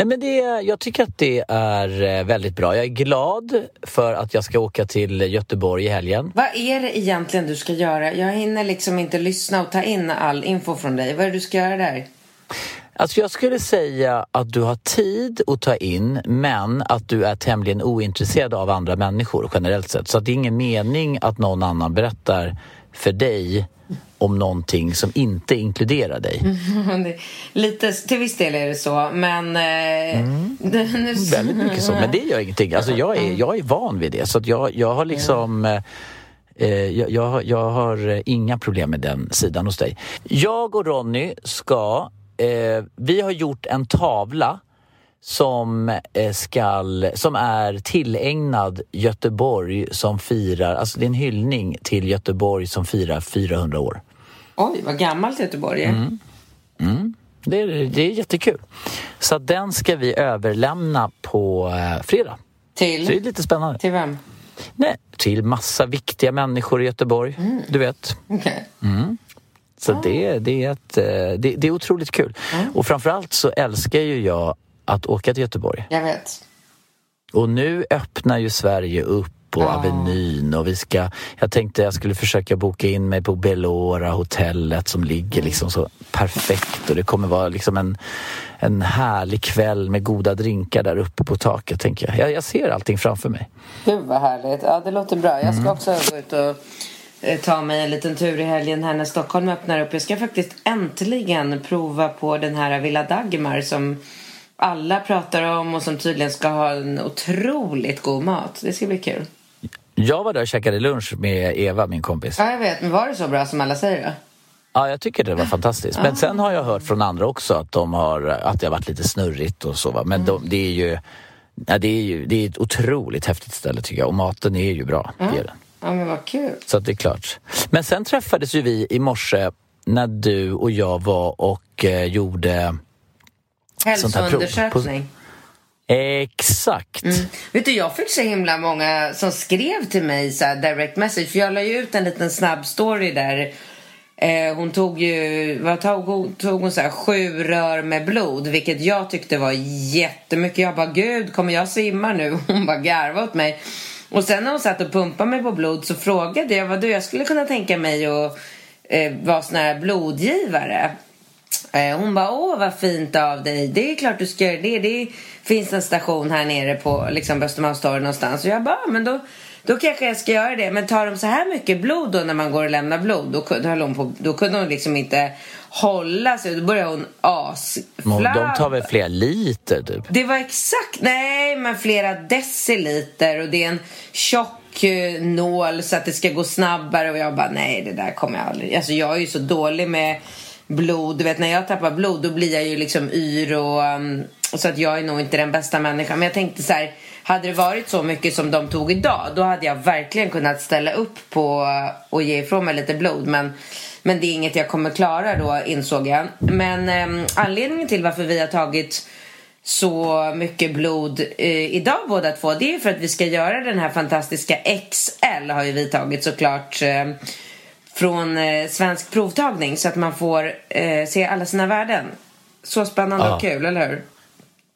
Nej, men det, jag tycker att det är eh, väldigt bra. Jag är glad för att jag ska åka till Göteborg i helgen. Vad är det egentligen du ska göra? Jag hinner liksom inte lyssna och ta in all info från dig. Vad är det du ska göra där? Alltså jag skulle säga att du har tid att ta in men att du är tämligen ointresserad av andra människor generellt sett. Så att det är ingen mening att någon annan berättar för dig om någonting som inte inkluderar dig. Lite, till viss del är det så, men... Eh, nu- Väldigt mycket så, men det gör ingenting. Alltså jag, är, jag är van vid det så jag, jag har liksom eh, eh, jag, jag, har- jag har eh, inga problem med den sidan hos dig. Jag och Ronny ska, eh, vi har gjort en tavla som, eh, skall, som är tillägnad Göteborg som firar, alltså det är en hyllning till Göteborg som firar 400 år. Oj, vad gammalt Göteborg är. Det är, det är jättekul. Så den ska vi överlämna på eh, fredag. Så det är Till? lite spännande. Till vem? Nej, till massa viktiga människor i Göteborg. Du vet. Okej. Så det, det, är ett, eh, det, det är otroligt kul. Och framförallt så älskar ju jag att åka till Göteborg. Jag vet. Och nu öppnar ju Sverige upp på Ja. Avenyn och vi ska... Jag tänkte jag skulle försöka boka in mig på Belora hotellet som ligger liksom så perfekt och det kommer vara liksom en, en härlig kväll med goda drinkar där uppe på taket tänker jag. Jag, jag ser allting framför mig. Gud vad härligt. Ja, det låter bra. Jag ska också gå ut och eh, ta mig en liten tur i helgen här när Stockholm öppnar upp. Jag ska faktiskt äntligen prova på den här Villa Dagmar som alla pratar om och som tydligen ska ha en otroligt god mat. Det ska bli kul. Jag var där och käkade lunch med Eva, min kompis. Ja, jag vet. Men var det så bra som alla säger då? Ja, jag tycker det var fantastiskt. Men sen har jag hört från andra också att, de har, att det har varit lite snurrigt och så. Va? Men de, det är ju... Ja, det, är ju det är ett otroligt häftigt ställe tycker jag och maten är ju bra. Det är den. Ja, men vad kul. Så att det är klart. Men sen träffades ju vi i morse när du och jag var och eh, gjorde... Hälsoundersökning. Exakt! Vet du, jag fick så himla många som skrev till mig så här direct message. För jag la ju ut en liten snabb story där. Eh, hon tog ju, vad tog hon? Tog hon så här, sju rör med blod. Vilket jag tyckte var jättemycket. Jag bara, gud, kommer jag simma nu? Hon bara garvade åt mig. Och sen när hon satt och pumpade mig på blod så frågade jag, vad du, jag skulle kunna tänka mig att eh, vara sån här blodgivare. Eh, Hon bara, åh vad fint av dig. Det är klart du ska göra det. Det finns en station här nere på liksom, Östermalmstorg någonstans. Och jag bara, men då, då kanske jag ska göra det. Men tar de så här mycket blod då när man går och lämnar blod. Då, kunde- höll hon på, då kunde hon liksom inte hålla sig. Då började hon Men De tar asflabba. väl flera liter typ? Det var exakt, nej men flera deciliter och det är en tjock eh, nål så att det ska gå snabbare och jag bara nej det där kommer jag aldrig. Alltså jag är ju så dålig med blod. Du vet när jag tappar blod då blir jag ju liksom yr och um, så att jag är nog inte den bästa människan. Men jag tänkte så här, hade det varit så mycket som de tog idag då hade jag verkligen kunnat ställa upp på uh, och ge ifrån mig lite blod. Men men det är inget jag kommer klara då insåg jag. Men um, anledningen till varför vi har tagit så mycket blod eh, idag båda två. Det är för att vi ska göra den här fantastiska XL har ju vi tagit såklart eh, från eh, Svensk Provtagning så att man får eh, se alla sina värden. Så spännande Ja. och kul, eller hur?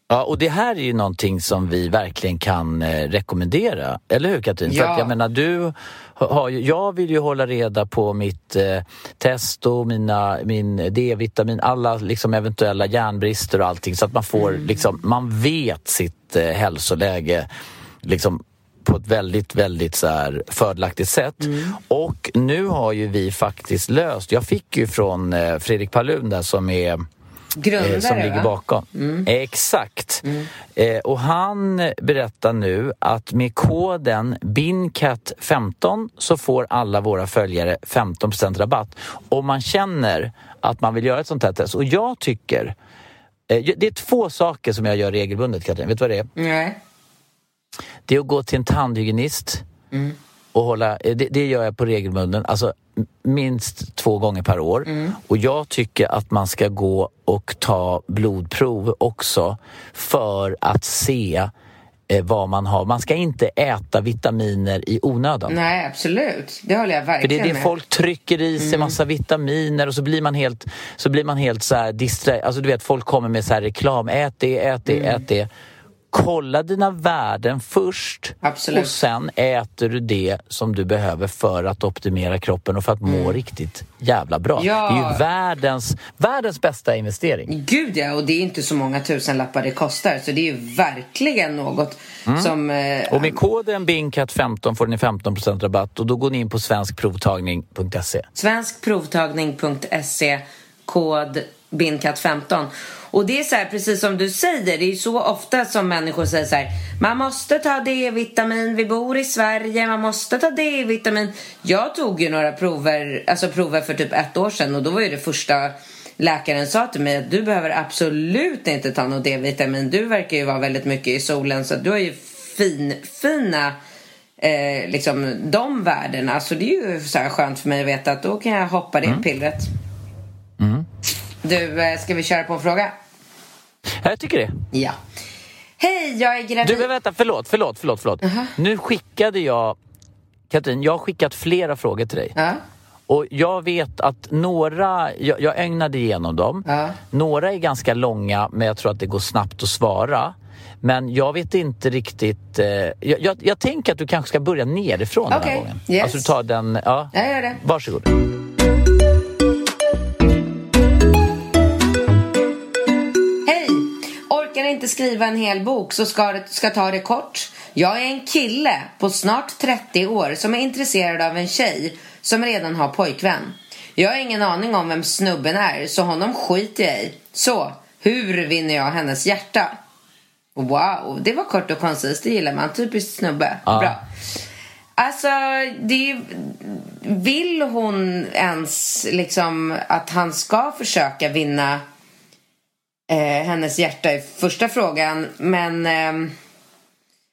Ja, och det här är ju någonting som vi verkligen kan eh, rekommendera. Eller hur Katrin? Ja. För att jag menar, du har jag vill ju hålla reda på mitt eh, testo, mina, min D-vitamin, alla liksom eventuella järnbrister och allting så att man får liksom, man vet sitt eh, hälsoläge liksom på ett väldigt, väldigt så här fördelaktigt sätt. Och nu har ju vi faktiskt löst, jag fick ju från eh, Fredrik Palun där som är Grundare, eh, som ligger bakom. Exakt. Eh, och han berättar nu att med koden BINCAT15 så får alla våra följare 15% rabatt om man känner att man vill göra ett sånt här test. Och jag tycker eh, det är två saker som jag gör regelbundet, Katrin. Vet du vad det är? Nej. Det är att gå till en tandhygienist och hålla, eh, det, det gör jag på regelbunden, alltså minst två gånger per år. Och jag tycker att man ska gå och ta blodprov också för att se eh, vad man har. Man ska inte äta vitaminer i onödan. Nej, absolut. Det håller jag För det verkligen är det med. folk trycker i sig, massa vitaminer och så blir man helt, så blir man helt så här distra- Alltså du vet, folk kommer med så här reklam. Ät det, ät det, ät det. Kolla dina värden först Absolut. och sen äter du det som du behöver för att optimera kroppen och för att må riktigt jävla bra. Ja. Det är ju världens, världens bästa investering. Gud ja, och det är inte så många tusenlappar det kostar. Så det är ju verkligen något som... Eh, Och med koden BINCAT15 får ni 15% rabatt och då går ni in på svenskprovtagning.se. svenskprovtagning.se kod BINCAT15. Och det är så här, precis som du säger, det är så ofta som människor säger så här, man måste ta D-vitamin, vi bor i Sverige, man måste ta D-vitamin. Jag tog ju några prover, alltså prover för typ ett år sedan och då var ju det första läkaren sa till mig att du behöver absolut inte ta något D-vitamin. Du verkar ju vara väldigt mycket i solen så du har ju fin, fina eh, liksom de värdena. Så det är ju så här skönt för mig att veta att då kan jag hoppa det pillret. Du, eh, ska vi köra på en fråga? Ja, Jag tycker det. Ja. Hej, jag är gravid. Du, vänta, förlåt, förlåt, förlåt. förlåt. Nu skickade jag, Katrin, jag har skickat flera frågor till dig. Ja. Och jag vet att några, jag, jag ägnade igenom dem. Ja. Några är ganska långa, men jag tror att det går snabbt att svara. Men jag vet inte riktigt... Eh, jag, jag, jag tänker att du kanske ska börja nerifrån den Okej, här gången. yes. Alltså du tar den... Ja. Jag gör det. Varsågod. Orkar inte skriva en hel bok så ska, det, ska ta det kort. Jag är en kille på snart 30 år som är intresserad av en tjej som redan har pojkvän. Jag har ingen aning om vem snubben är så honom skiter jag i. Så, hur vinner jag hennes hjärta? Wow, det var kort och koncist. Det gillar man. Typiskt snubbe. Ja. Bra. Alltså, det är, vill hon ens liksom att han ska försöka vinna eh, hennes hjärta i första frågan. Men ehm,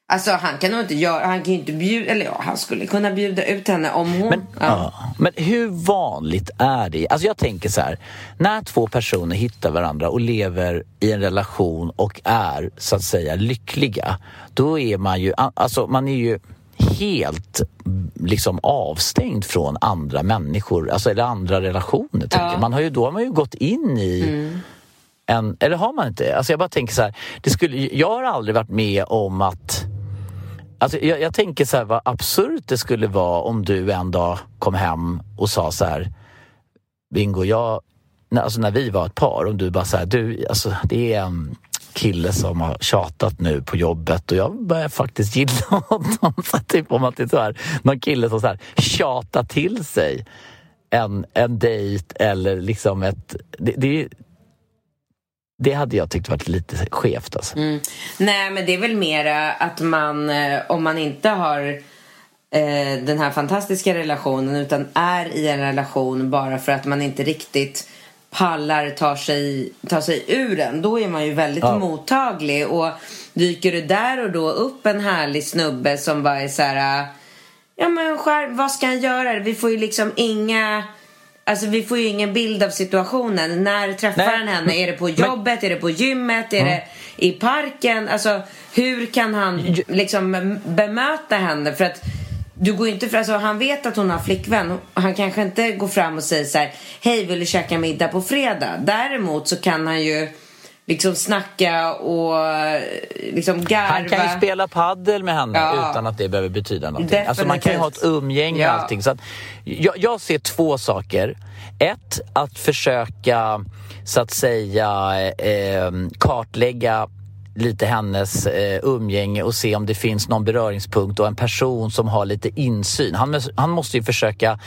alltså han kan nog inte göra, han kan ju inte bjuda, eller ja, han skulle kunna bjuda ut henne om hon. Men, ja. men hur vanligt är det? Alltså jag tänker så här, när två personer hittar varandra och lever i en relation och är så att säga lyckliga, då är man ju, alltså man är ju helt liksom avstängd från andra människor, alltså eller andra relationer. jag. Man har ju, då har man ju gått in i en, eller har man inte? Alltså jag bara tänker så här, det skulle, jag har aldrig varit med om att Alltså jag, jag tänker så här vad absurt det skulle vara om du en dag kom hem och sa så här Bingo, jag, när, alltså när vi var ett par, om du bara så här, du, alltså det är en kille som har tjatat nu på jobbet och jag börjar faktiskt gilla honom. Så typ om att det är så här, någon kille som så här, tjatar till sig en, en dejt eller liksom ett... Det, det, det hade jag tyckt varit lite skevt alltså. Nej, men det är väl mera att man, eh, om man inte har eh, den här fantastiska relationen utan är i en relation bara för att man inte riktigt pallar ta sig, ta sig ur den. Då är man ju väldigt Ja. mottaglig och dyker det där och då upp en härlig snubbe som bara är så här eh, Ja men skär, vad ska han göra? Vi får ju liksom inga Alltså vi får ju ingen bild av situationen. När träffar Nej, han henne? men- är det på men- jobbet? Är det på gymmet? Är det i parken? Alltså hur kan han liksom bemöta henne? För att du går inte för, alltså, han vet att hon har flickvän. Han kanske inte går fram och säger så här. Hej, vill du käka middag på fredag? Däremot så kan han ju liksom snacka och liksom garva. Han kan ju spela paddel med henne Ja. utan att det behöver betyda någonting. Definitivt. Alltså man kan ju ha ett umgänge Ja. och allting. Så att, jag, jag ser två saker. Ett, att försöka så att säga eh, kartlägga lite hennes eh, umgänge och se om det finns någon beröringspunkt och en person som har lite insyn. Han, han måste ju försöka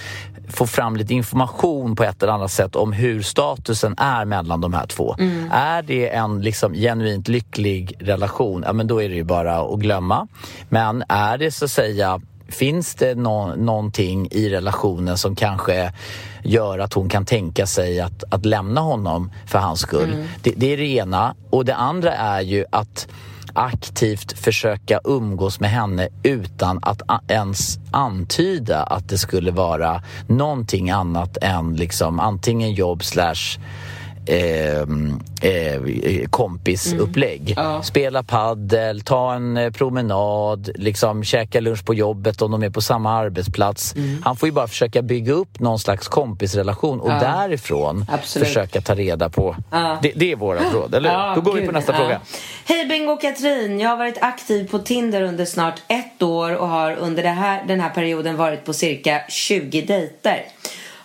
få fram lite information på ett eller annat sätt om hur statusen är mellan de här två. Är det en liksom genuint lycklig relation, ja men då är det ju bara att glömma. Men är det så att säga Finns det nå- någonting i relationen som kanske gör att hon kan tänka sig att, att lämna honom för hans skull? Det, det är det ena. Och det andra är ju att aktivt försöka umgås med henne utan att ens antyda att det skulle vara någonting annat än liksom antingen jobb slash eh, eh, kompisupplägg. Spela paddel, ta en eh, promenad, liksom käka lunch på jobbet om de är på samma arbetsplats. Han får ju bara försöka bygga upp någon slags kompisrelation och därifrån Absolut. försöka ta reda på. Det, det är våra råd, eller hur? Ja, Då går vi gud, på nästa ja. fråga. Hej Bingo och Katrin! Jag har varit aktiv på Tinder under snart ett år och har under här, den här perioden varit på cirka 20 dejter.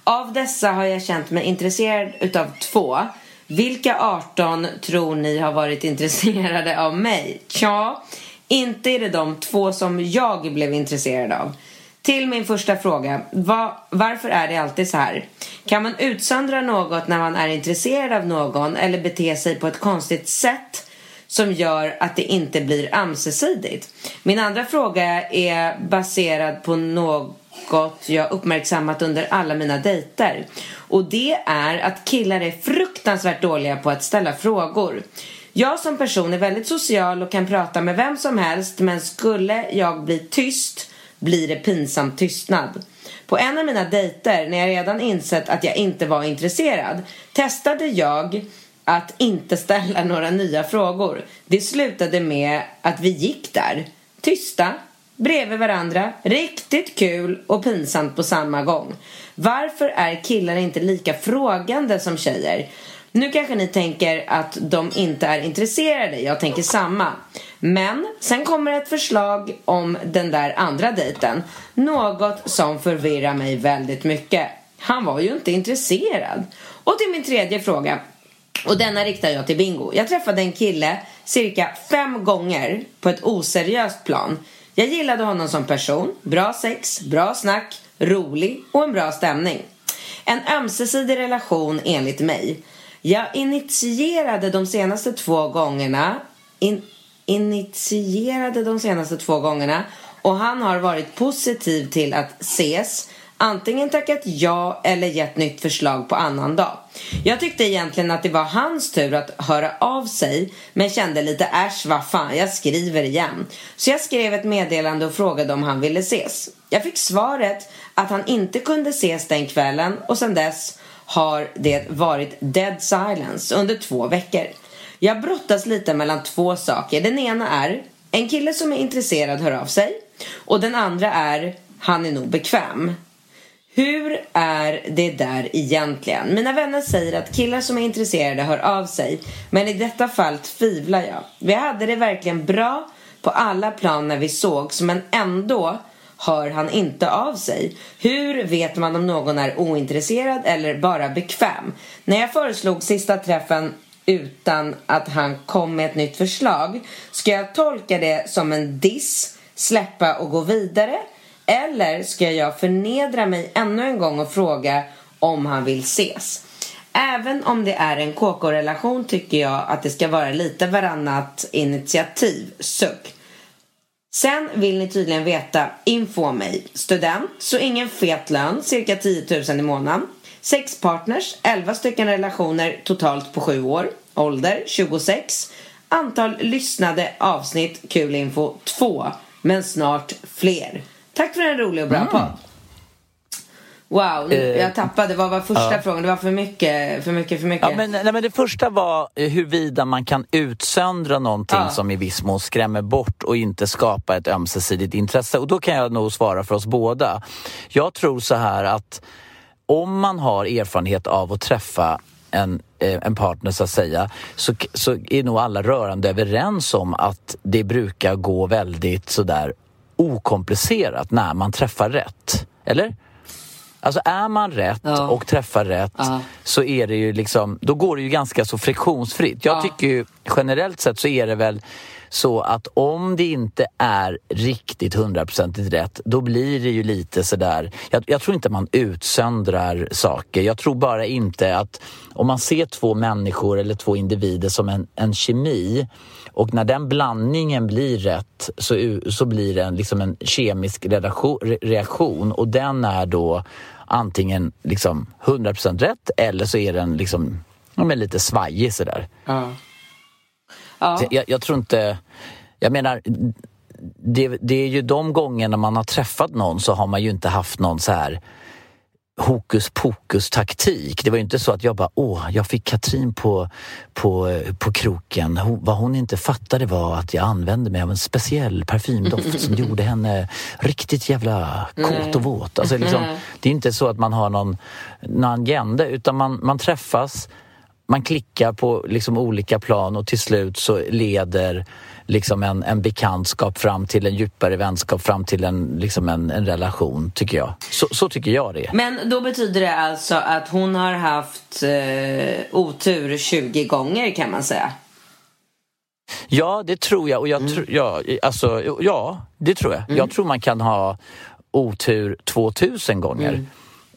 Av dessa har jag känt mig intresserad utav två. Vilka 18 tror ni har varit intresserade av mig? Tja, inte är det de två som jag blev intresserad av. Till min första fråga. Va, varför är det alltid så här? Kan man utsöndra något när man är intresserad av någon eller bete sig på ett konstigt sätt som gör att det inte blir ömsesidigt? Min andra fråga är baserad på något jag uppmärksammat under alla mina dejter. Och det är att killar är fruktansvärt dåliga på att ställa frågor. Jag som person är väldigt social och kan prata med vem som helst men skulle jag bli tyst blir det pinsam tystnad. På en av mina dejter, när jag redan insett att jag inte var intresserad, testade jag att inte ställa några nya frågor. Det slutade med att vi gick där, tysta, bredvid varandra, riktigt kul och pinsamt på samma gång. Varför är killar inte lika frågande som tjejer? Nu kanske ni tänker att de inte är intresserade, jag tänker samma. Men sen kommer ett förslag om den där andra dejten. Något som förvirrar mig väldigt mycket. Han var ju inte intresserad. Och till min tredje fråga. Och denna riktar jag till Bingo. Jag träffade en kille cirka fem gånger på ett oseriöst plan. Jag gillade honom som person, bra sex, bra snack, rolig och en bra stämning. En ömsesidig relation enligt mig. Jag initierade de senaste två gångerna in, initierade de senaste två gångerna och han har varit positiv till att ses antingen tackat ja eller gett nytt förslag på annan dag. Jag tyckte egentligen att det var hans tur att höra av sig men kände lite äsch vad fan, jag skriver igen. Så jag skrev ett meddelande och frågade om han ville ses. Jag fick svaret att han inte kunde ses den kvällen och sedan dess har det varit dead silence under två veckor. Jag brottas lite mellan två saker. Den ena är en kille som är intresserad hör av sig och den andra är han är nog bekväm. Hur är det där egentligen? Mina vänner säger att killar som är intresserade hör av sig men i detta fall tvivlar jag. Vi hade det verkligen bra på alla plan när vi sågs men ändå hör han inte av sig. Hur vet man om någon är ointresserad eller bara bekväm? När jag föreslog sista träffen utan att han kom med ett nytt förslag ska jag tolka det som en diss, släppa och gå vidare? Eller ska jag förnedra mig ännu en gång och fråga om han vill ses? Även om det är en KK-relation tycker jag att det ska vara lite varannat initiativ. Suck. Sen vill ni tydligen veta info om mig. Student, så ingen fet lön, cirka 10 000 i månaden. Sex partners, 11 stycken relationer totalt på 7 år. Ålder 26. Antal lyssnade avsnitt, kul info 2. Men snart fler. Tack för en rolig och bra podd. Wow, Eh, jag tappade. Vad var första frågan? Det var för mycket, för mycket, för mycket. Ja, men, nej, men det första var eh, huruvida man kan utsöndra någonting Ja. som i viss mån skrämmer bort och inte skapa ett ömsesidigt intresse. Och då kan jag nog svara för oss båda. Jag tror så här att om man har erfarenhet av att träffa en, eh, en partner så att säga så, så är nog alla rörande överens om att det brukar gå väldigt sådär okomplicerat när man träffar rätt. Eller? Alltså är man rätt ja. och träffar rätt ja. så är det ju liksom, då går det ju ganska så friktionsfritt. Jag ja. tycker ju generellt sett så är det väl så att om det inte är riktigt hundraprocentigt rätt, då blir det ju lite sådär... Jag, jag tror inte man utsöndrar saker. Jag tror bara inte att om man ser två människor eller två individer som en, en kemi och när den blandningen blir rätt så, så blir det liksom en kemisk reaktion och den är då antingen liksom 100% rätt eller så är den liksom ja, lite svajig sådär. Ja. Ja. Jag, jag, tror inte... Jag menar, det, det, är ju de gångerna man har träffat någon så har man ju inte haft någon så här hokus pokus taktik. Det var ju inte så att jag bara, åh, jag fick Katrin på, på, på kroken. Hon, vad hon inte fattade var att jag använde mig av en speciell parfymdoft som gjorde henne riktigt jävla kåt och våt. Alltså liksom, det är inte så att man har någon, någon agenda utan man, man träffas man klickar på liksom olika plan och till slut så leder liksom en, en bekantskap fram till en djupare vänskap, fram till en, liksom en, en relation, tycker jag. Så, så, tycker jag det. Men då betyder det alltså att hon har haft eh, otur 20 gånger kan man säga? Ja, det tror jag. Och jag mm. ja, alltså, ja, det tror jag. Mm. Jag tror man kan ha otur 2000 gånger. Mm.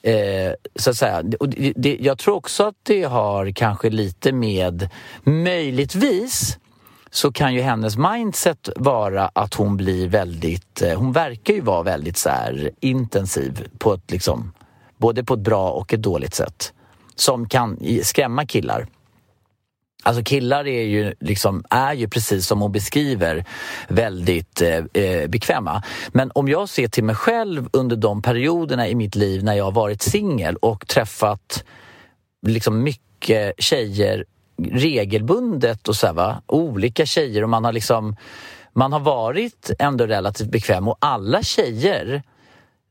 Eh, så att säga. Och det, det, jag tror också att det har kanske lite med, möjligtvis, så kan ju hennes mindset vara att hon blir väldigt, eh, hon verkar ju vara väldigt så intensiv på ett liksom, både på ett bra och ett dåligt sätt. Som kan skrämma killar. Alltså killar är ju, liksom, är ju precis som hon beskriver väldigt eh, eh, bekväma. Men om jag ser till mig själv under de perioderna i mitt liv när jag har varit singel och träffat liksom mycket tjejer regelbundet och så här, va? olika tjejer och man har liksom man har varit ändå relativt bekväm och alla tjejer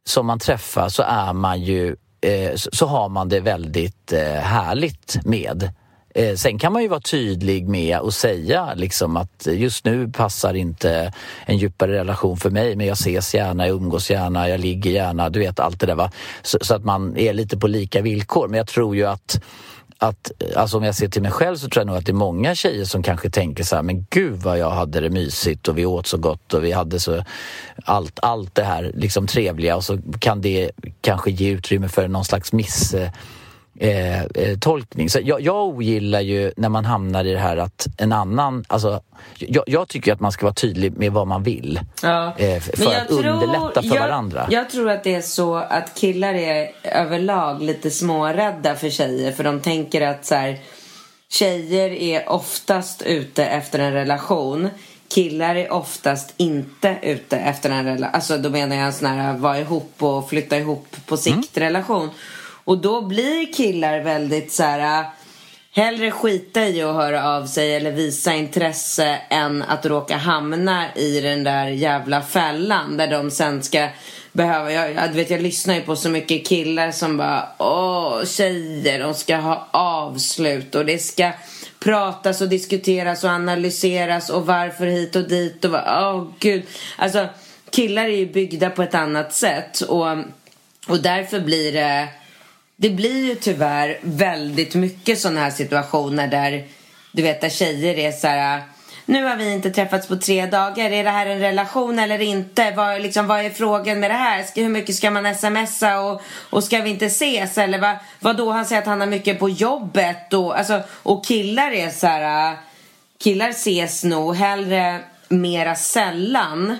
som man träffar så är man ju eh, så har man det väldigt eh, härligt med. Eh, sen kan man ju vara tydlig med att säga liksom att just nu passar inte en djupare relation för mig men jag ses gärna, jag umgås gärna, jag ligger gärna, du vet allt det där. Va? Så, så att man är lite på lika villkor. Men jag tror ju att att, alltså om jag ser till mig själv så tror jag nog att det är många tjejer som kanske tänker så här, men gud vad jag hade det mysigt och vi åt så gott och vi hade så allt, allt det här liksom trevliga och så kan det kanske ge utrymme för någon slags miss eh, eh, tolkning. Så jag, jag ogillar ju när man hamnar i det här att en annan... Alltså, jag, jag tycker att man ska vara tydlig med vad man vill ja. eh, för att tror, underlätta för jag, varandra. Jag tror att det är så att killar är överlag lite smårädda för tjejer för de tänker att så här, tjejer är oftast ute efter en relation killar är oftast inte ute efter en relation. Alltså då menar jag en sån här vara ihop och flytta ihop på sikt mm. relation. Och då blir killar väldigt så här äh, hellre skita i att höra av sig eller visa intresse än att råka hamna i den där jävla fällan där de sen ska behöva, jag, jag, vet, jag lyssnar ju på så mycket killar som bara åh tjejer de ska ha avslut och det ska pratas och diskuteras och analyseras och varför hit och dit och åh gud. Alltså killar är ju byggda på ett annat sätt och, och därför blir det det blir ju tyvärr väldigt mycket sådana här situationer där du vet där tjejer är så här nu har vi inte träffats på tre dagar. Är det här en relation eller inte? Vad, liksom, vad är frågan med det här? Ska, hur mycket ska man smsa och, och ska vi inte ses? Eller vad, vad då? Han säger att han har mycket på jobbet. Och, alltså, och killar är så här... Killar ses nog hellre mera sällan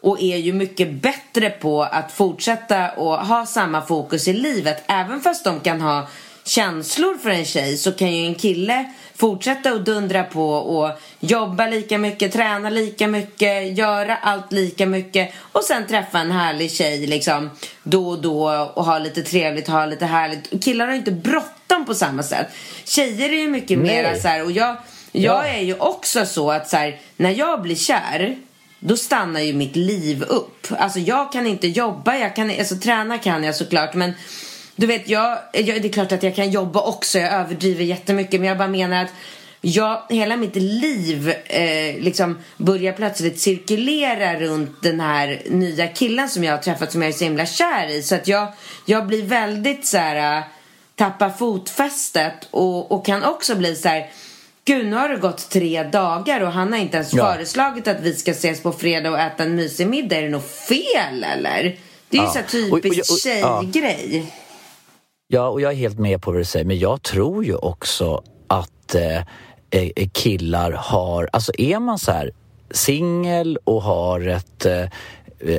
och är ju mycket bättre på att fortsätta och ha samma fokus i livet. Även fast de kan ha känslor för en tjej så kan ju en kille fortsätta att dundra på och jobba lika mycket, träna lika mycket, göra allt lika mycket och sen träffa en härlig tjej liksom då och då och ha lite trevligt, ha lite härligt. Killar har ju inte bråttom på samma sätt. Tjejer är ju mycket mer så här, och jag, jag ja. är ju också så att så här, när jag blir kär då stannar ju mitt liv upp. Alltså jag kan inte jobba, jag kan, alltså träna kan jag såklart men du vet, jag, jag, det är klart att jag kan jobba också. Jag överdriver jättemycket. Men jag bara menar att jag, hela mitt liv eh, liksom börjar plötsligt cirkulera runt den här nya killen som jag har träffat som jag är så himla kär i. Så att jag, jag blir väldigt så här, eh, tappar fotfästet och, och kan också bli så här Gud, nu har det gått tre dagar och han har inte ens ja. föreslagit att vi ska ses på fredag och äta en mysig middag. Är det något fel eller? Det är ju så typiskt tjejgrej. Ja. och jag är helt med på vad du säger. Men jag tror ju också att eh, eh killar har, alltså är man så här singel och har ett, eh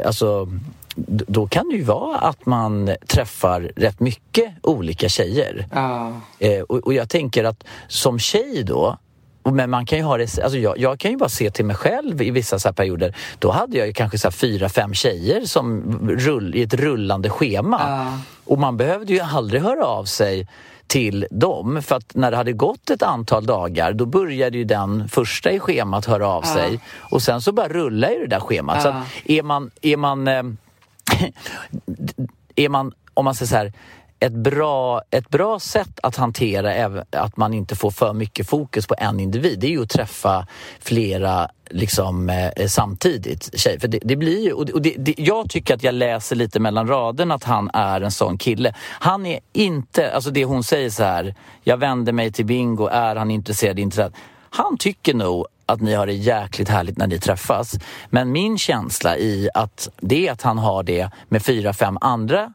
alltså då kan det ju vara att man träffar rätt mycket olika tjejer. Ah. Eh, och, och, jag tänker att som tjej då men man kan ju ha det, alltså jag, jag, kan ju bara se till mig själv i vissa så perioder. Då hade jag ju kanske så fyra, fem tjejer som rull, i ett rullande schema. Ah. Och man behövde ju aldrig höra av sig till dem. För att när det hade gått ett antal dagar då började ju den första i schemat höra av sig. Och sen så bara rullar ju det där schemat. Så är man, är man eh, är man, om man säger så här, ett bra, ett bra sätt att hantera att man inte får för mycket fokus på en individ, det är ju att träffa flera liksom, eh, samtidigt. Tjej. För det, det blir ju, och det, det, jag tycker att jag läser lite mellan raderna att han är en sån kille. Han är inte, alltså det hon säger så här, jag vänder mig till Bingo, är han intresserad? intresserad? Han tycker nog att ni har det jäkligt härligt när ni träffas. Men min känsla i att det är att han har det med fyra, fem andra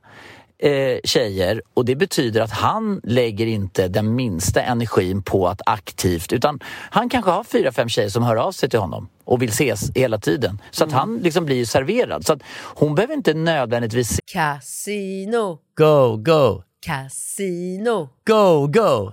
eh, tjejer och det betyder att han lägger inte den minsta energin på att aktivt utan han kanske har fyra, fem tjejer som hör av sig till honom och vill ses hela tiden. Så mm. att han liksom blir serverad. Så att hon behöver inte nödvändigtvis... Casino! Go, go! Casino! Go, go!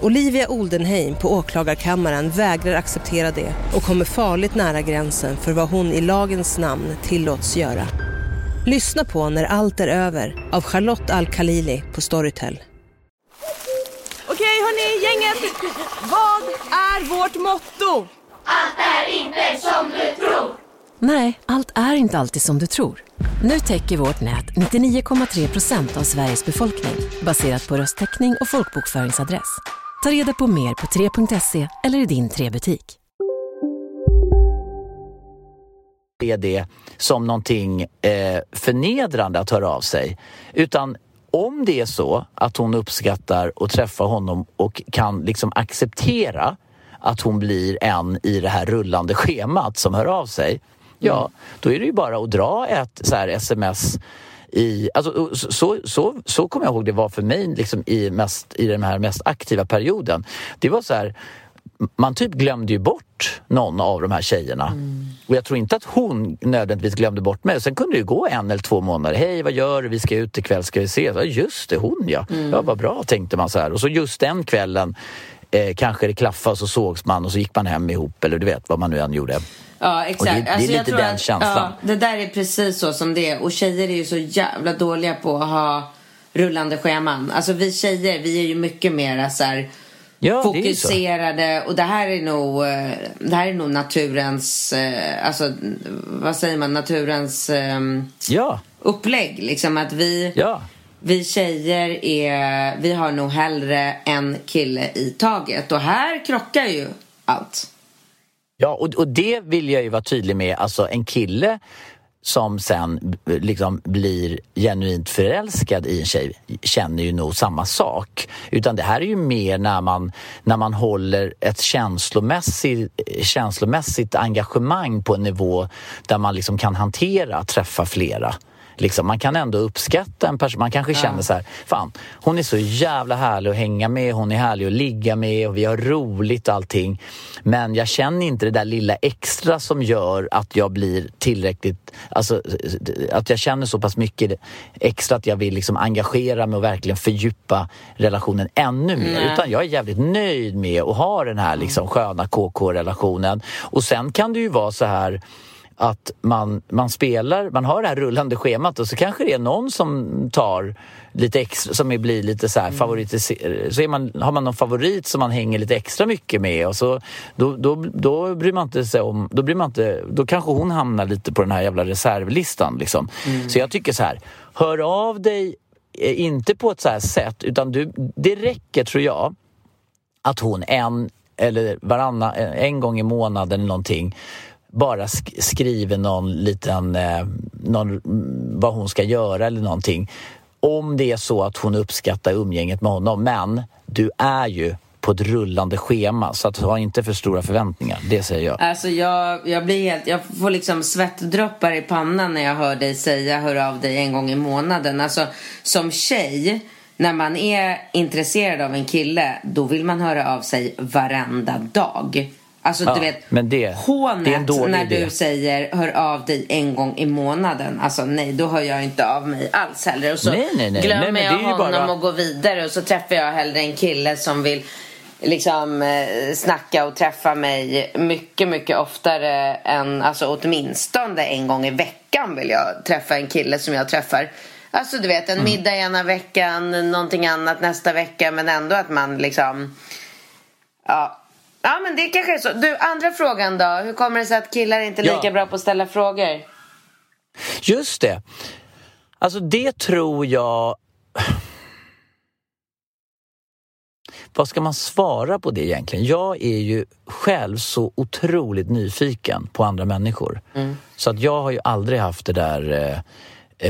Olivia Oldenheim på åklagarkammaren vägrar acceptera det och kommer farligt nära gränsen för vad hon i lagens namn tillåts göra. Lyssna på När allt är över av Charlotte Al-Khalili på Storytel. Okej hörni, gänget! Vad är vårt motto? Allt är inte som du tror! Nej, allt är inte alltid som du tror. Nu täcker vårt nät 99,3 procent av Sveriges befolkning baserat på röstteckning och folkbokföringsadress. Ta reda på mer på 3.se eller i din 3-butik. är det som någonting eh, förnedrande att höra av sig. Utan om det är så att hon uppskattar att träffa honom och kan liksom acceptera att hon blir en i det här rullande schemat som hör av sig. Ja, mm. då är det ju bara att dra ett så här sms i, alltså, så, så, så kommer jag ihåg det var för mig liksom i, mest, i den här mest aktiva perioden. Det var så här, man typ glömde ju bort någon av de här tjejerna. Mm. Och jag tror inte att hon nödvändigtvis glömde bort mig. Sen kunde det gå en eller två månader. Hej, vad gör du? Vi ska ut ikväll, ska vi ses? Ja, just det, hon ja. Mm. Ja, vad bra, tänkte man så här. Och så just den kvällen eh, kanske det klaffade och så sågs man och så gick man hem ihop eller du vet vad man nu än gjorde. Ja, exakt. Och det, det är alltså, lite den att, känslan. Ja, det där är precis så som det är. Och tjejer är ju så jävla dåliga på att ha rullande scheman. Alltså vi tjejer, vi är ju mycket mer så här Ja, fokuserade. Det och det här är nog, eh, det här är nog naturens, eh, alltså vad säger man, naturens um, ja. upplägg. Liksom att vi, ja. vi tjejer är, vi har nog hellre en kille i taget. Och här krockar ju allt. Ja, och, och det vill jag ju vara tydlig med. Alltså en kille som sen liksom blir genuint förälskad i en tjej känner ju nog samma sak. Utan det här är ju mer när man, när man håller ett känslomässigt, känslomässigt engagemang på en nivå där man liksom kan hantera att träffa flera. Liksom, man kan ändå uppskatta en person. Man kanske ja. känner så här, fan, hon är så jävla härlig att hänga med, hon är härlig att ligga med och vi har roligt och allting. Men jag känner inte det där lilla extra som gör att jag blir tillräckligt, alltså att jag känner så pass mycket extra att jag vill liksom engagera mig och verkligen fördjupa relationen ännu mer. Mm. Utan jag är jävligt nöjd med att ha den här liksom sköna KK-relationen. Och sen kan det ju vara så här att man, man spelar, man har det här rullande schemat och så kanske det är någon som tar lite extra, som blir lite så här mm. favoritiserad. Så man, har man någon favorit som man hänger lite extra mycket med och så då, då, då bryr man inte sig om, då bryr man inte, då kanske hon hamnar lite på den här jävla reservlistan liksom. Mm. Så jag tycker så här, hör av dig, eh, inte på ett så här sätt utan du, det räcker tror jag att hon en eller varannan, en gång i månaden eller någonting bara sk skriver någon liten, eh, någon, vad hon ska göra eller någonting. Om det är så att hon uppskattar umgänget med honom. Men du är ju på ett rullande schema så att ha inte för stora förväntningar. Det säger jag. Alltså jag, jag blir helt, jag får liksom svettdroppar i pannan när jag hör dig säga hör av dig en gång i månaden. Alltså som tjej när man är intresserad av en kille då vill man höra av sig varenda dag. Alltså ja, du vet, men det, hånet det är när idé. du säger hör av dig en gång i månaden. Alltså nej, då hör jag inte av mig alls heller. Och så nej, nej, nej. glömmer nej, jag honom bara... och går vidare och så träffar jag hellre en kille som vill liksom eh, snacka och träffa mig mycket, mycket oftare än, alltså åtminstone en gång i veckan vill jag träffa en kille som jag träffar. Alltså du vet, en mm. middag ena veckan, någonting annat nästa vecka men ändå att man liksom Ja, Ja, men det kanske är så. Du, andra frågan då. Hur kommer det sig att killar inte är lika ja. bra på att ställa frågor? Just det. Alltså det tror jag... Vad ska man svara på det egentligen? Jag är ju själv så otroligt nyfiken på andra människor. Mm. Så att jag har ju aldrig haft det där eh, Eh,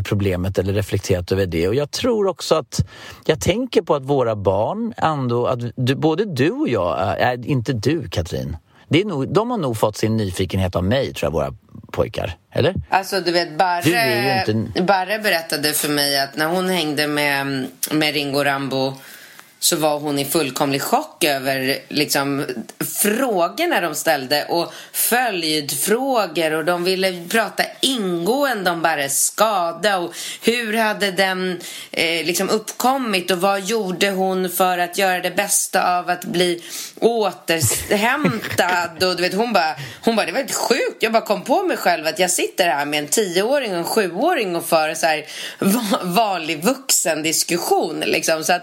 problemet eller reflekterat över det. Och jag tror också att jag tänker på att våra barn ändå, att du, både du och jag, är, inte du Katrin, det är nog, de har nog fått sin nyfikenhet av mig tror jag, våra pojkar. Eller? Alltså du vet, Barre, du inte... Barre berättade för mig att när hon hängde med, med Ringo Rambo så var hon i fullkomlig chock över liksom, frågorna de ställde och följdfrågor och de ville prata ingående om bara skada. Och hur hade den eh, liksom uppkommit och vad gjorde hon för att göra det bästa av att bli återhämtad? Och du vet hon bara, hon bara det var helt sjukt. Jag bara kom på mig själv att jag sitter här med en tioåring och en sjuåring och för så här vanlig vuxendiskussion, liksom. Så att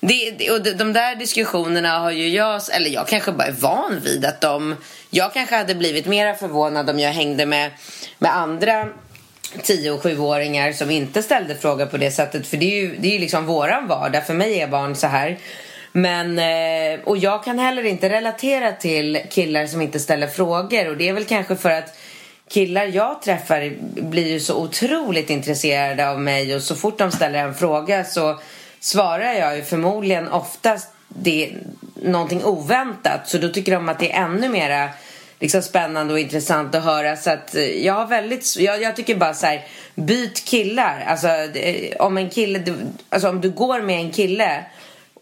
det och de där diskussionerna har ju jag, eller jag kanske bara är van vid att de, jag kanske hade blivit mer förvånad om jag hängde med, med andra 10 och 7-åringar som inte ställde frågor på det sättet. För det är ju, det är ju liksom våran vardag. För mig är barn så här. Men, eh, och jag kan heller inte relatera till killar som inte ställer frågor. Och det är väl kanske för att killar jag träffar blir ju så otroligt intresserade av mig. Och så fort de ställer en fråga så svarar jag ju förmodligen oftast det någonting oväntat. Så då tycker de att det är ännu mera liksom spännande och intressant att höra. Så att eh, jag har väldigt, jag, jag tycker bara så här, byt killar. Alltså eh, om en kille, alltså om du går med en kille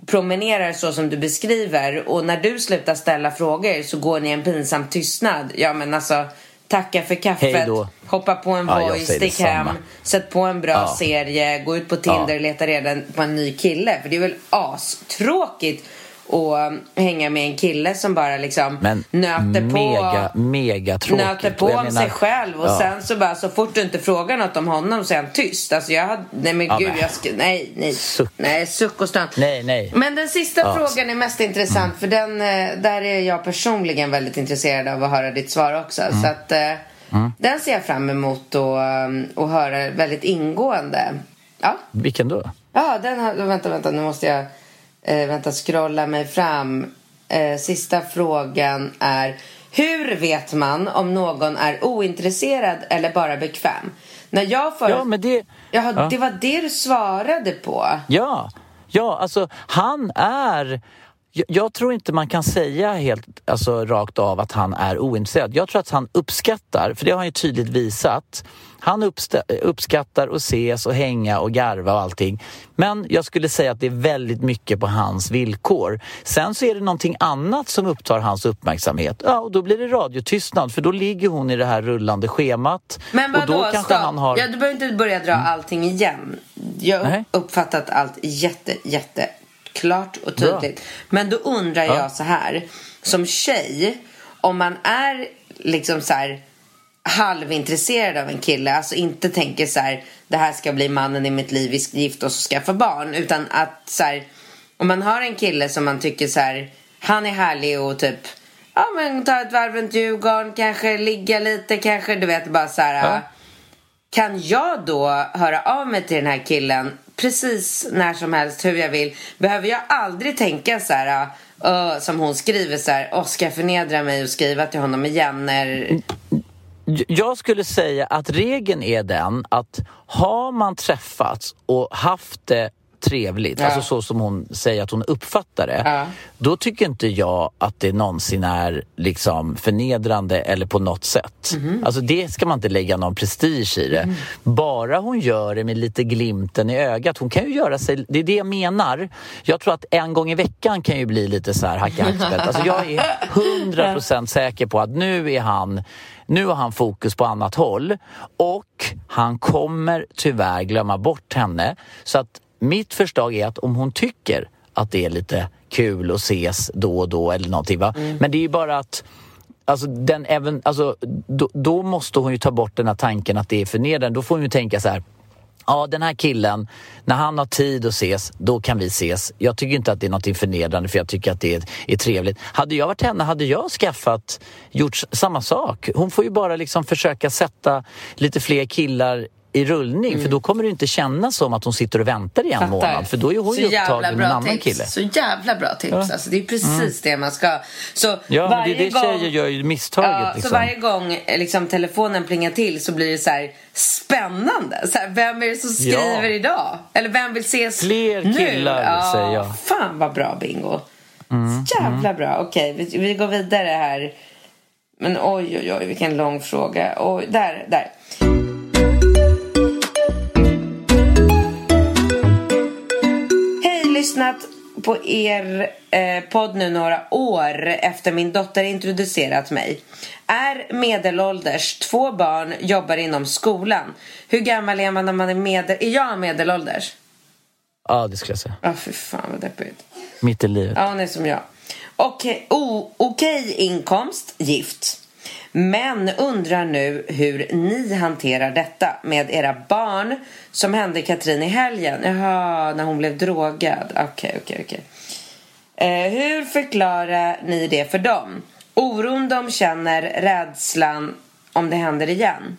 promenerar så som du beskriver och när du slutar ställa frågor så går ni en pinsam tystnad. Ja men alltså tacka för kaffet, hoppa på en ja, voice, stick hem, sätt på en bra ja. serie, gå ut på Tinder och leta reda på en ny kille. För det är väl astråkigt och hänga med en kille som bara liksom Men nöter mega, på mega tråkigt. nöter på om menar- sig själv och Ja. sen så bara så fort du inte frågar något om honom så är han tyst. Alltså jag hade, nej men Ja, gud men- jag ska, nej, nej. Suck. Nej, suck och stön. Nej, nej. Men den sista Ja. frågan är mest intressant för den, eh, där är jag personligen väldigt intresserad av att höra ditt svar också. Mm. Så att eh, den ser jag fram emot att, eh, att höra väldigt ingående. Ja, Vilken då? ja den har, vänta, vänta, nu måste jag eh, vänta, scrolla mig fram. Eh, sista frågan är hur vet man om någon är ointresserad eller bara bekväm? När jag för... Ja, men det... Jaha, Ja. det var det du svarade på. Ja, ja alltså han är... Jag, jag tror inte man kan säga helt alltså, rakt av att han är ointresserad. Jag tror att han uppskattar, för det har han ju tydligt visat. Han uppskattar att ses och hänga och garva och allting. Men jag skulle säga att det är väldigt mycket på hans villkor. Sen så är det någonting annat som upptar hans uppmärksamhet. Ja, och då blir det radiotystnad för då ligger hon i det här rullande schemat. Men och vadå, då kanske stopp. han har... ja, du behöver inte börja dra allting igen. Jag har uppfattat allt jätte, jätte klart och Bra. tydligt. Men då undrar Ja. jag så här. Som tjej, om man är liksom så här halvintresserad av en kille, alltså inte tänker så här det här ska bli mannen i mitt liv, vi ska gifta oss och skaffa barn. Utan att så här, om man har en kille som man tycker så här, han är härlig och typ Ja men ta ett varv runt Djurgården, kanske ligga lite, kanske du vet bara så här. Ja. Kan jag då höra av mig till den här killen precis när som helst hur jag vill? Behöver jag aldrig tänka så här uh, som hon skriver så här, oh, ska jag förnedra mig och skriva till honom igen? När... Jag skulle säga att regeln är den att har man träffats och haft det trevligt, Ja. alltså så som hon säger att hon uppfattar det, Ja. då tycker inte jag att det någonsin är liksom förnedrande eller på något sätt. Mhm. Alltså det ska man inte lägga någon prestige i det. Bara hon gör det med lite glimten i ögat. Hon kan ju göra sig, det är det jag menar. Jag tror att en gång i veckan kan ju bli lite så här hacka hackspett. Alltså jag är hundra procent säker på att nu är han nu har han fokus på annat håll och han kommer tyvärr glömma bort henne. Så att mitt förslag är att om hon tycker att det är lite kul att ses då och då eller någonting. Va? Men det är ju bara att Alltså, den även, alltså, då, då måste hon ju ta bort den här tanken att det är förnedrande. Då får hon ju tänka så här. Ja, den här killen, när han har tid att ses, då kan vi ses. Jag tycker inte att det är något förnedrande för jag tycker att det är, är trevligt. Hade jag varit henne hade jag skaffat, gjort samma sak. Hon får ju bara liksom försöka sätta lite fler killar i rullning för då kommer det inte kännas som att hon sitter och väntar i en månad för då är hon ju upptagen med en annan tips. kille. Så jävla bra tips. Ja. Alltså, det är precis det man ska. Så Ja, men det varje är det gång... tjejer gör ju misstaget. Ja, liksom. Så varje gång eh, liksom, telefonen plingar till så blir det så här spännande. Så här, vem är det som Ja. skriver idag? Eller vem vill ses Fler nu? killar, ja, säger jag. Fan vad bra bingo. Mm, Så jävla bra. Okej, vi, vi går vidare här. Men oj, oj, oj, vilken lång fråga. Oj, där, där. Lyssnat på er eh, podd nu några år efter min dotter introducerat mig. Är medelålders, två barn, jobbar inom skolan. Hur gammal är man när man är medel... Är jag medelålders? Ja, det skulle jag säga. Ja, fy fan vad deppigt. Mitt i livet. Ja, hon är som jag. Okej, o- okej inkomst, gift. Men undrar nu hur ni hanterar detta med era barn som hände Katrin i helgen. Jaha, när hon blev drogad. Okej, okej, okej. Eh, hur förklarar ni det för dem? Oron de känner, rädslan om det händer igen.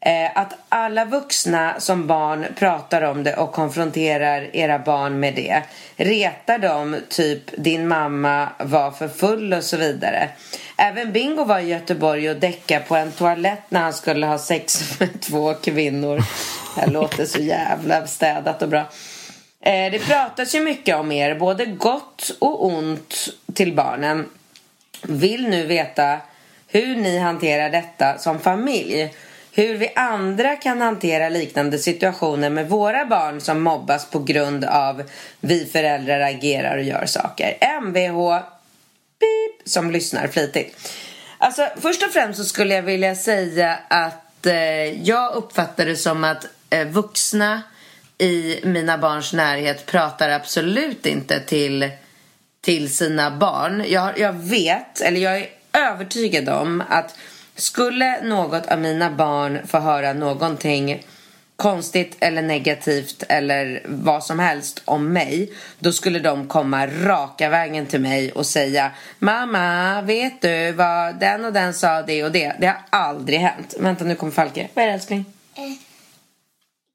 Eh, att alla vuxna som barn pratar om det och konfronterar era barn med det. Retar dem, typ din mamma var för full och så vidare. Även Bingo var i Göteborg och däckade på en toalett när han skulle ha sex med två kvinnor. Det här låter så jävla städat och bra. Eh, det pratas ju mycket om er, både gott och ont till barnen. Vill nu veta hur ni hanterar detta som familj. Hur vi andra kan hantera liknande situationer med våra barn som mobbas på grund av vi föräldrar agerar och gör saker. Mvh beep, som lyssnar flitigt. Alltså, först och främst så skulle jag vilja säga att eh, jag uppfattar det som att eh, vuxna i mina barns närhet pratar absolut inte till till sina barn. Jag, jag vet, eller jag är övertygad om att skulle något av mina barn få höra någonting konstigt eller negativt eller vad som helst om mig då skulle de komma raka vägen till mig och säga Mamma, vet du vad den och den sa det och det. Det har aldrig hänt. Vänta, nu kommer Falke. Vad är det älskling? Eh,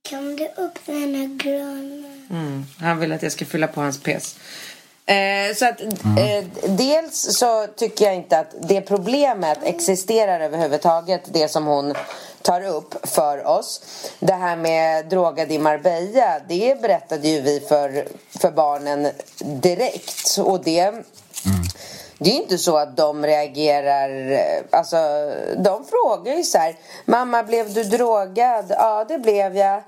kan du öppna den här gröna? Mm, han vill att jag ska fylla på hans pes. Eh, så att mm. eh, dels så tycker jag inte att det problemet existerar överhuvudtaget. Det som hon tar upp för oss. Det här med drogad i Marbella, det berättade ju vi för, för barnen direkt. Och det... Mm. Det är inte så att de reagerar... Alltså, de frågar ju så här... Mamma, blev du drogad? Ja, det blev jag.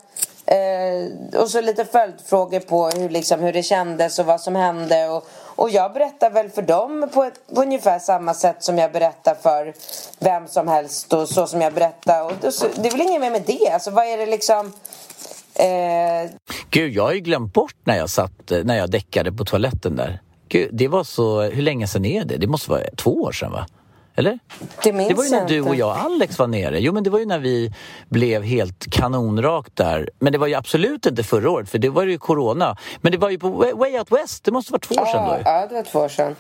Eh, och så lite följdfrågor på hur, liksom, hur det kändes och vad som hände. Och, och jag berättar väl för dem på, ett, på ungefär samma sätt som jag berättar för vem som helst och så som jag berättar. Och det, det är väl inget mer med det. Alltså vad är det liksom... Eh... Gud, jag har ju glömt bort när jag satt, när jag däckade på toaletten där. Gud, det var så, hur länge sedan är det? Det måste vara två år sedan va? Eller? Det, minns det var ju när du och jag Alex var nere. Jo men det var ju när vi blev helt kanonrakt där. Men det var ju absolut inte förra året för det var ju corona. Men det var ju på Way Out West. Det måste vara två år sedan då. Ja, det var två år sedan.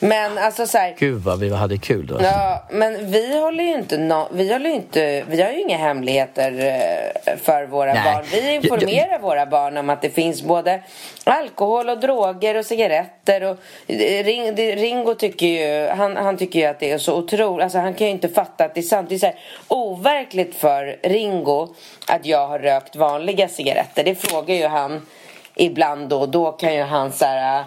Men alltså så här, Gud vad vi hade kul då. Ja, men vi håller ju inte, no, vi håller inte, vi har ju inga hemligheter eh, för våra Nej. barn. Vi informerar jag, jag... våra barn om att det finns både alkohol och droger och cigaretter och eh, Ringo tycker ju, han, han tycker ju att det är så otroligt, alltså han kan ju inte fatta att det är sant. Det är så här overkligt för Ringo att jag har rökt vanliga cigaretter. Det frågar ju han ibland då. Då kan ju han så här,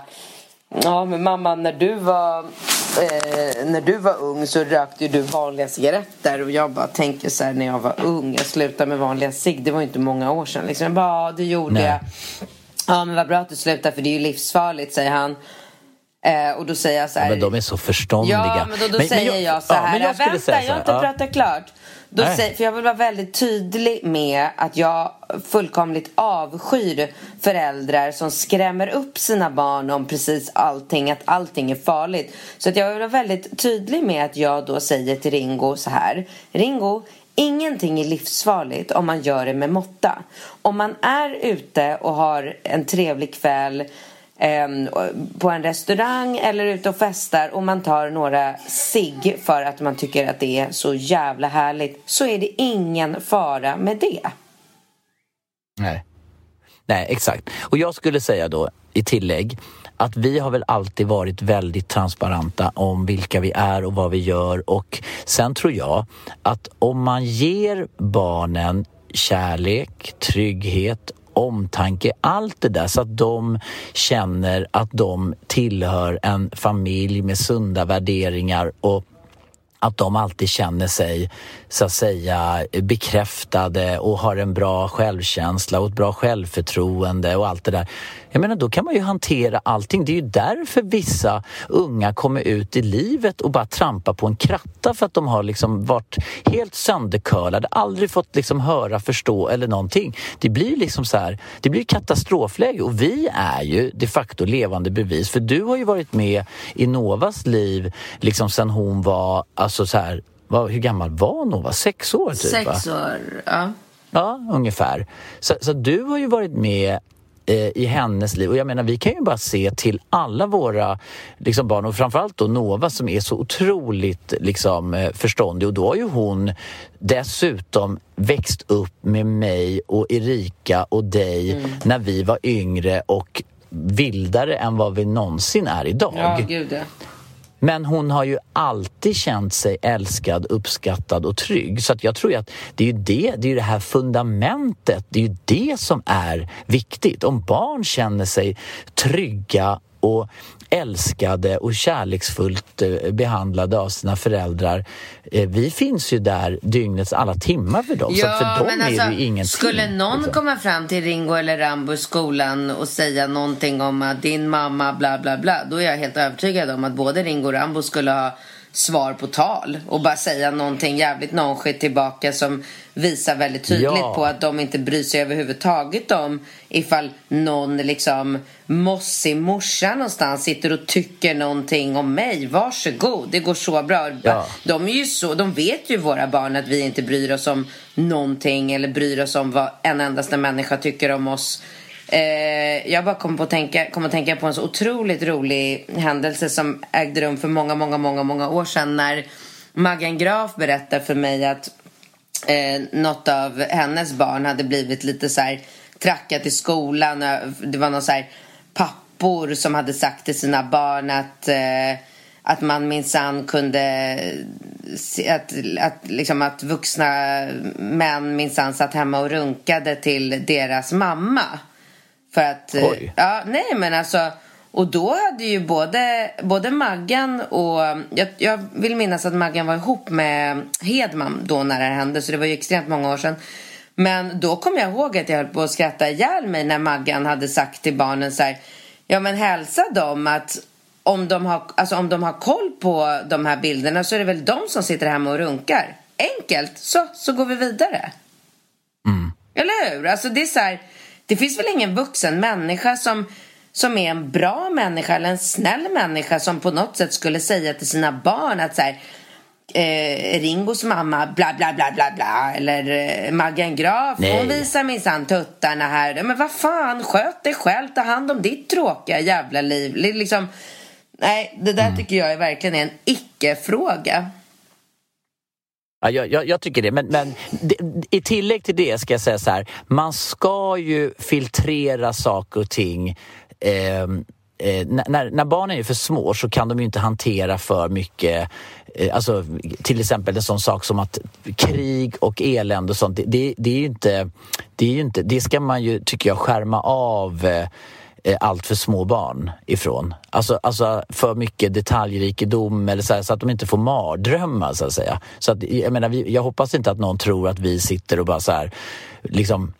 ja men mamma när du var eh, när du var ung så rökte ju du vanliga cigaretter och jag bara tänker så här när jag var ung, jag slutade med vanliga cigg, det var ju inte många år sedan liksom. Jag bara, ja det gjorde Nej. jag. Ja men vad bra att du slutade för det är ju livsfarligt säger han. Eh, och då säger jag så här. Ja, men de är så förståndiga. Ja, men då, då men, säger men jag, jag, så här. Ja, jag vänta, säga jag har inte ja. pratat klart. Då säger, för jag vill vara väldigt tydlig med att jag fullkomligt avskyr föräldrar som skrämmer upp sina barn om precis allting, att allting är farligt. Så att jag vill vara väldigt tydlig med att jag då säger till Ringo så här. Ringo, Ingenting är livsfarligt om man gör det med måtta. Om man är ute och har en trevlig kväll Ehm, på en restaurang eller ute och festar och man tar några sig för att man tycker att det är så jävla härligt så är det ingen fara med det. Nej, Nej exakt. Och jag skulle säga då i tillägg att vi har väl alltid varit väldigt transparenta om vilka vi är och vad vi gör och sen tror jag att om man ger barnen kärlek, trygghet omtanke, allt det där så att de känner att de tillhör en familj med sunda värderingar och att de alltid känner sig så att säga bekräftade och har en bra självkänsla och ett bra självförtroende och allt det där. Jag menar, då kan man ju hantera allting. Det är ju därför vissa unga kommer ut i livet och bara trampar på en kratta för att de har liksom varit helt söndercurlade, aldrig fått liksom höra, förstå eller någonting. Det blir liksom så här, det blir katastrofläge och vi är ju de facto levande bevis för du har ju varit med i Novas liv liksom sen hon var, alltså så här, vad, hur gammal var Nova? Sex år? Typ, Sex år, ja. Ja, ungefär. Så, så du har ju varit med eh, i hennes liv. Och jag menar, vi kan ju bara se till alla våra liksom, barn och framförallt då Nova som är så otroligt liksom, eh, förståndig och då har ju hon dessutom växt upp med mig och Erika och dig mm. när vi var yngre och vildare än vad vi någonsin är idag. Ja, gud ja. Men hon har ju alltid känt sig älskad, uppskattad och trygg. Så att jag tror att det är ju det, det, är det här fundamentet, det är ju det som är viktigt. Om barn känner sig trygga och älskade och kärleksfullt eh, behandlade av sina föräldrar. Eh, vi finns ju där dygnets alla timmar för dem. Ja, så för dem alltså, är det ju ingenting. Skulle någon liksom. komma fram till Ringo eller Rambo i skolan och säga någonting om att din mamma bla bla bla, då är jag helt övertygad om att både Ringo och Rambo skulle ha svar på tal och bara säga någonting jävligt nonchigt tillbaka som visar väldigt tydligt ja. på att de inte bryr sig överhuvudtaget om ifall någon liksom mossig morsa någonstans sitter och tycker någonting om mig. Varsågod, det går så bra. Ja. De, är ju så, de vet ju våra barn att vi inte bryr oss om någonting eller bryr oss om vad en endaste människa tycker om oss. Eh, jag bara kom, på att tänka, kom att tänka på en så otroligt rolig händelse som ägde rum för många, många, många, många år sedan när Maggan Graf berättade för mig att eh, något av hennes barn hade blivit lite så här trackat i skolan. Eh, det var någon så här pappor som hade sagt till sina barn att eh, att man minsann kunde att, att, liksom att vuxna män minsann satt hemma och runkade till deras mamma. För att, Oj. ja, nej men alltså och då hade ju både, både Maggan och... Jag, jag vill minnas att Maggan var ihop med Hedman då när det här hände, så det var ju extremt många år sedan. Men då kom jag ihåg att jag höll på att skratta ihjäl mig när Maggan hade sagt till barnen så här, Ja men hälsa dem att om de, har, alltså om de har koll på de här bilderna så är det väl de som sitter hemma och runkar. Enkelt, så, så går vi vidare. Mm. Eller hur? Alltså det är så här, det finns väl ingen vuxen människa som som är en bra människa eller en snäll människa som på något sätt skulle säga till sina barn att så här, eh, Ringos mamma bla bla bla bla bla eller eh, Maggan Graf Nej. hon visar minsann tuttarna här. Men vad fan, sköt dig själv, ta hand om ditt tråkiga jävla liv. Liksom, nej, det där mm. tycker jag är verkligen en icke-fråga. Ja, jag, jag, jag, tycker det, men, men i tillägg till det ska jag säga så här. Man ska ju filtrera saker och ting ehm, eh, när, när barnen är för små så kan de ju inte hantera för mycket eh, Alltså till exempel en sån sak som att krig och elände och sånt, det, det, är ju inte, det är ju inte, det ska man ju, tycker jag, skärma av eh, eh, allt för små barn ifrån. Alltså, alltså för mycket detaljrikedom eller så, här, så, att de inte får mardrömmar så att säga. Så att, jag, menar, vi, jag hoppas inte att någon tror att vi sitter och bara så här, liksom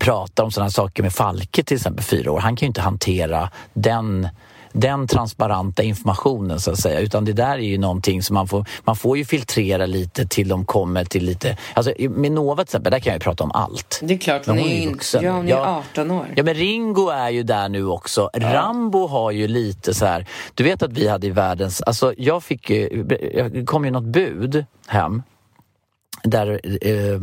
pratar om sådana saker med Falke till exempel, fyra år. Han kan ju inte hantera den den transparenta informationen så att säga. Utan det där är ju någonting som man får, man får ju filtrera lite till de kommer till lite... Alltså med Nova till exempel, där kan jag ju prata om allt. Det är klart, hon, hon är ju vuxen. Ja, hon är ja. 18 år. Ja, men Ringo är ju där nu också. Ja. Rambo har ju lite så här... Du vet att vi hade i världens... Alltså jag fick ju... Det kom ju något bud hem där, eh,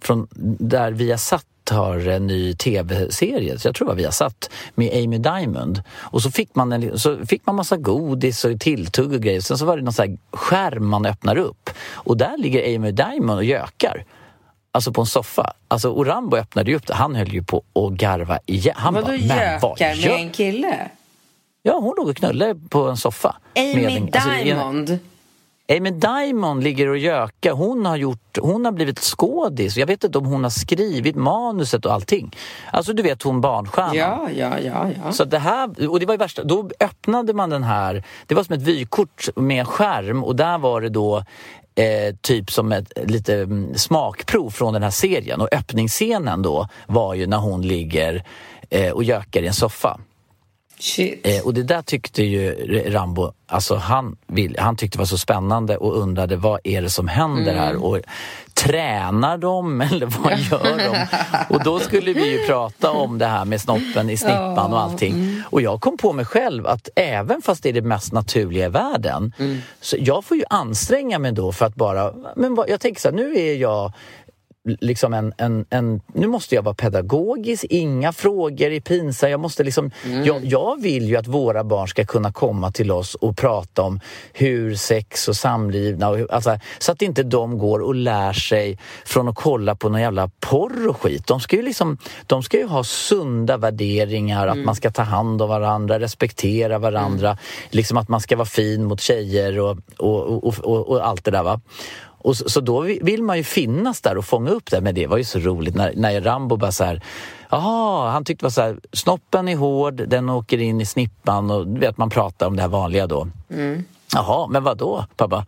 från, där vi har satt har en ny tv-serie, jag tror det var vi har satt med Amy Diamond. Och så fick man, en, så fick man massa godis och tilltugg och grejer. Sen så var det någon sån skärm man öppnar upp och där ligger Amy Diamond och gökar. Alltså på en soffa. Alltså Orambo öppnade ju upp det. Han höll ju på att garva igen. Han Vadå bara, gökar med en kille? Ja, hon låg och knullade på en soffa. Amy en, alltså, Diamond? Amy Diamond ligger och gökar. Hon har, gjort, hon har blivit skådis. Jag vet inte om hon har skrivit manuset och allting. Alltså du vet hon barnstjärnan. Ja, ja, ja, ja. Så det här, och det var värsta, då öppnade man den här, det var som ett vykort med skärm och där var det då eh, typ som ett lite mm, smakprov från den här serien och öppningsscenen då var ju när hon ligger eh, och gökar i en soffa. Eh, och det där tyckte ju Rambo, alltså han, vill, han tyckte var så spännande och undrade vad är det som händer mm. här? Och tränar de eller vad gör de? och då skulle vi ju prata om det här med snoppen i snippan och allting. Mm. Och jag kom på mig själv att även fast det är det mest naturliga i världen mm. så jag får ju anstränga mig då för att bara, men vad, jag tänker så här, nu är jag liksom en, en, en, nu måste jag vara pedagogisk, inga frågor är pinsamma. Jag, måste liksom, mm. jag, jag, vill ju att våra barn ska kunna komma till oss och prata om hur sex och samlivna, och hur, alltså, så att inte de går och lär sig från att kolla på någon jävla porr och skit. De ska ju, liksom, de ska ju ha sunda värderingar, mm. att man ska ta hand om varandra, respektera varandra, mm. liksom att man ska vara fin mot tjejer och, och, och, och, och allt det där. Va? Och så, så, då vill man ju finnas där och fånga upp det. Men det var ju så roligt när, när Rambo bara så här, Jaha, han tyckte var så här, snoppen är hård, den åker in i snippan och du vet man pratar om det här vanliga då. Mm. Jaha, men vad då pappa?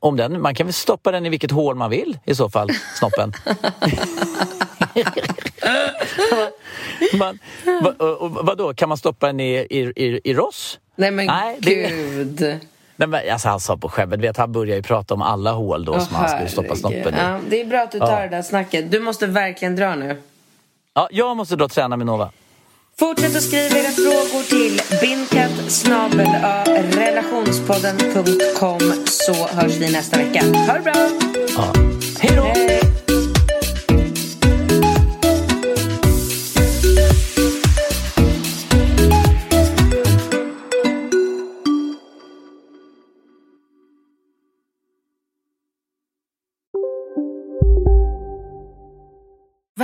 Om den, man kan väl stoppa den i vilket hål man vill i så fall, snoppen. man, va, vadå, kan man stoppa den i, i, i, i Ross? Nej men Nej, gud. Det... Nej, men, alltså, han sa på skämmet, vet, han började ju prata om alla hål då Åh, som han skulle stoppa snoppen i. Ja, det är bra att du tar Ja. det där snacket. Du måste verkligen dra nu. Ja, jag måste då träna med Nova. Fortsätt att skriva era frågor till bindkatt relationspodden.com så hörs vi nästa vecka. Ha det bra! Ja. Hej då!